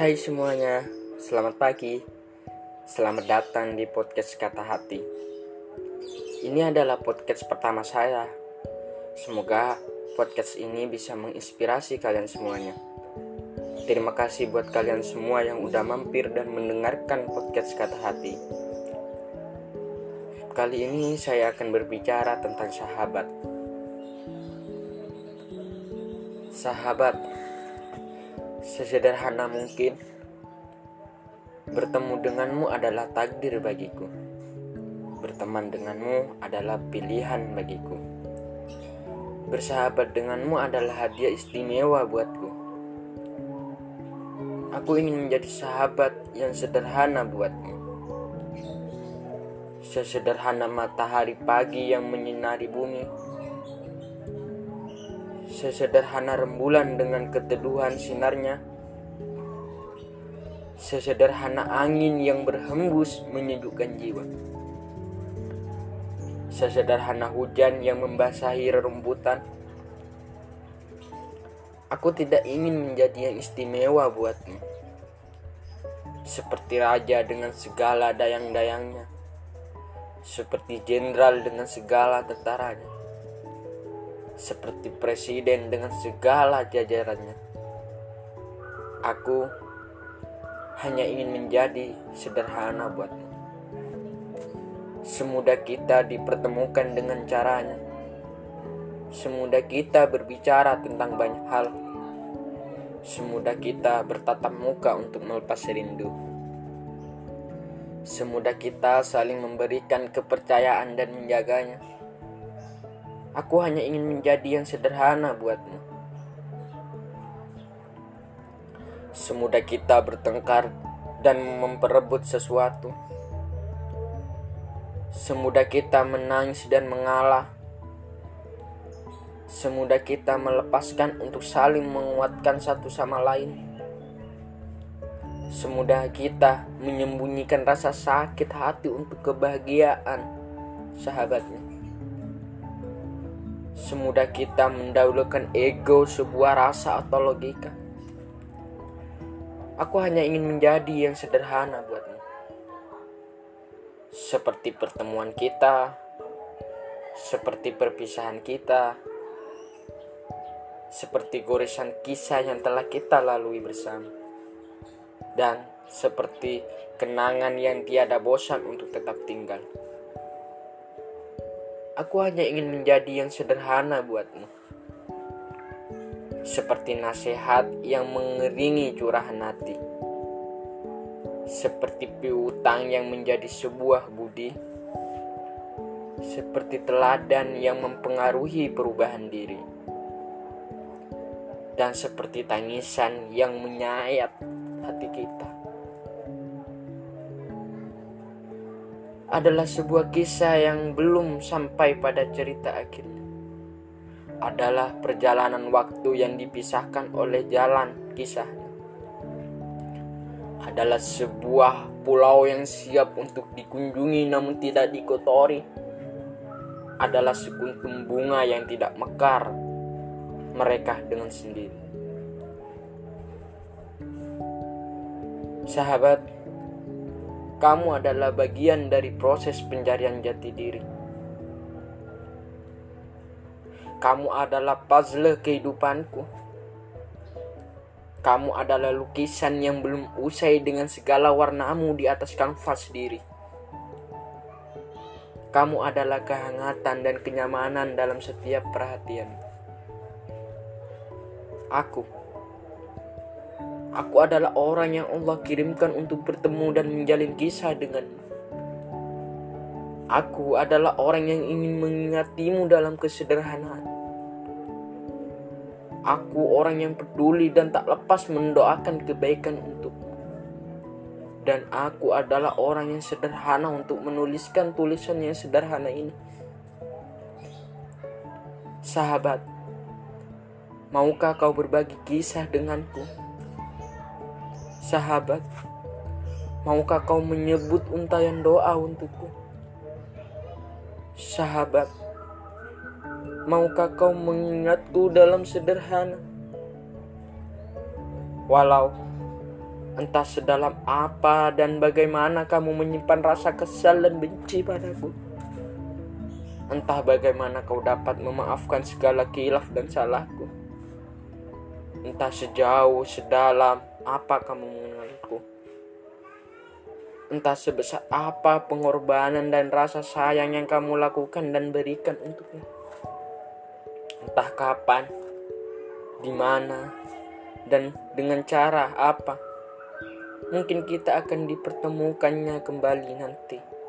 Hai semuanya, selamat pagi. Selamat datang di podcast Kata Hati. Ini adalah podcast pertama saya. Semoga podcast ini bisa menginspirasi kalian semuanya. Terima kasih buat kalian semua yang udah mampir dan mendengarkan podcast Kata Hati. Kali ini saya akan berbicara tentang sahabat. Sahabat, sesederhana mungkin, bertemu denganmu adalah takdir bagiku. Berteman denganmu adalah pilihan bagiku. Bersahabat denganmu adalah hadiah istimewa buatku. Aku ingin menjadi sahabat yang sederhana buatmu. Sesederhana matahari pagi yang menyinari bumi Sesederhana rembulan dengan keteduhan sinarnya. Sesederhana angin yang berhembus menyejukkan jiwa. Sesederhana hujan yang membasahi rerumputan. Aku tidak ingin menjadi yang istimewa buatmu. Seperti raja dengan segala dayang-dayangnya. Seperti jenderal dengan segala tentaranya seperti presiden dengan segala jajarannya. Aku hanya ingin menjadi sederhana buatmu. Semudah kita dipertemukan dengan caranya. Semudah kita berbicara tentang banyak hal. Semudah kita bertatap muka untuk melepas rindu. Semudah kita saling memberikan kepercayaan dan menjaganya Aku hanya ingin menjadi yang sederhana buatmu. Semudah kita bertengkar dan memperebut sesuatu. Semudah kita menangis dan mengalah. Semudah kita melepaskan untuk saling menguatkan satu sama lain. Semudah kita menyembunyikan rasa sakit hati untuk kebahagiaan sahabatnya. Semudah kita mendahulukan ego sebuah rasa atau logika. Aku hanya ingin menjadi yang sederhana buatmu. Seperti pertemuan kita, seperti perpisahan kita, seperti goresan kisah yang telah kita lalui bersama, dan seperti kenangan yang tiada bosan untuk tetap tinggal. Aku hanya ingin menjadi yang sederhana buatmu. Seperti nasihat yang mengeringi curahan hati. Seperti piutang yang menjadi sebuah budi. Seperti teladan yang mempengaruhi perubahan diri. Dan seperti tangisan yang menyayat hati kita. Adalah sebuah kisah yang belum sampai pada cerita akhirnya. Adalah perjalanan waktu yang dipisahkan oleh jalan kisahnya. Adalah sebuah pulau yang siap untuk dikunjungi namun tidak dikotori. Adalah sekuntum bunga yang tidak mekar mereka dengan sendiri. Sahabat, kamu adalah bagian dari proses pencarian jati diri. Kamu adalah puzzle kehidupanku. Kamu adalah lukisan yang belum usai dengan segala warnamu di atas kanvas diri. Kamu adalah kehangatan dan kenyamanan dalam setiap perhatian. Aku Aku adalah orang yang Allah kirimkan untuk bertemu dan menjalin kisah dengan. Aku adalah orang yang ingin mengingatimu dalam kesederhanaan. Aku orang yang peduli dan tak lepas mendoakan kebaikan untukmu. Dan aku adalah orang yang sederhana untuk menuliskan tulisan yang sederhana ini. Sahabat, maukah kau berbagi kisah denganku? Sahabat, maukah kau menyebut untayan doa untukku? Sahabat, maukah kau mengingatku dalam sederhana? Walau Entah sedalam apa dan bagaimana kamu menyimpan rasa kesal dan benci padaku. Entah bagaimana kau dapat memaafkan segala kilaf dan salahku. Entah sejauh, sedalam apa kamu mengenalku. Entah sebesar apa pengorbanan dan rasa sayang yang kamu lakukan dan berikan untuknya. Entah kapan, di mana, dan dengan cara apa. Mungkin kita akan dipertemukannya kembali nanti.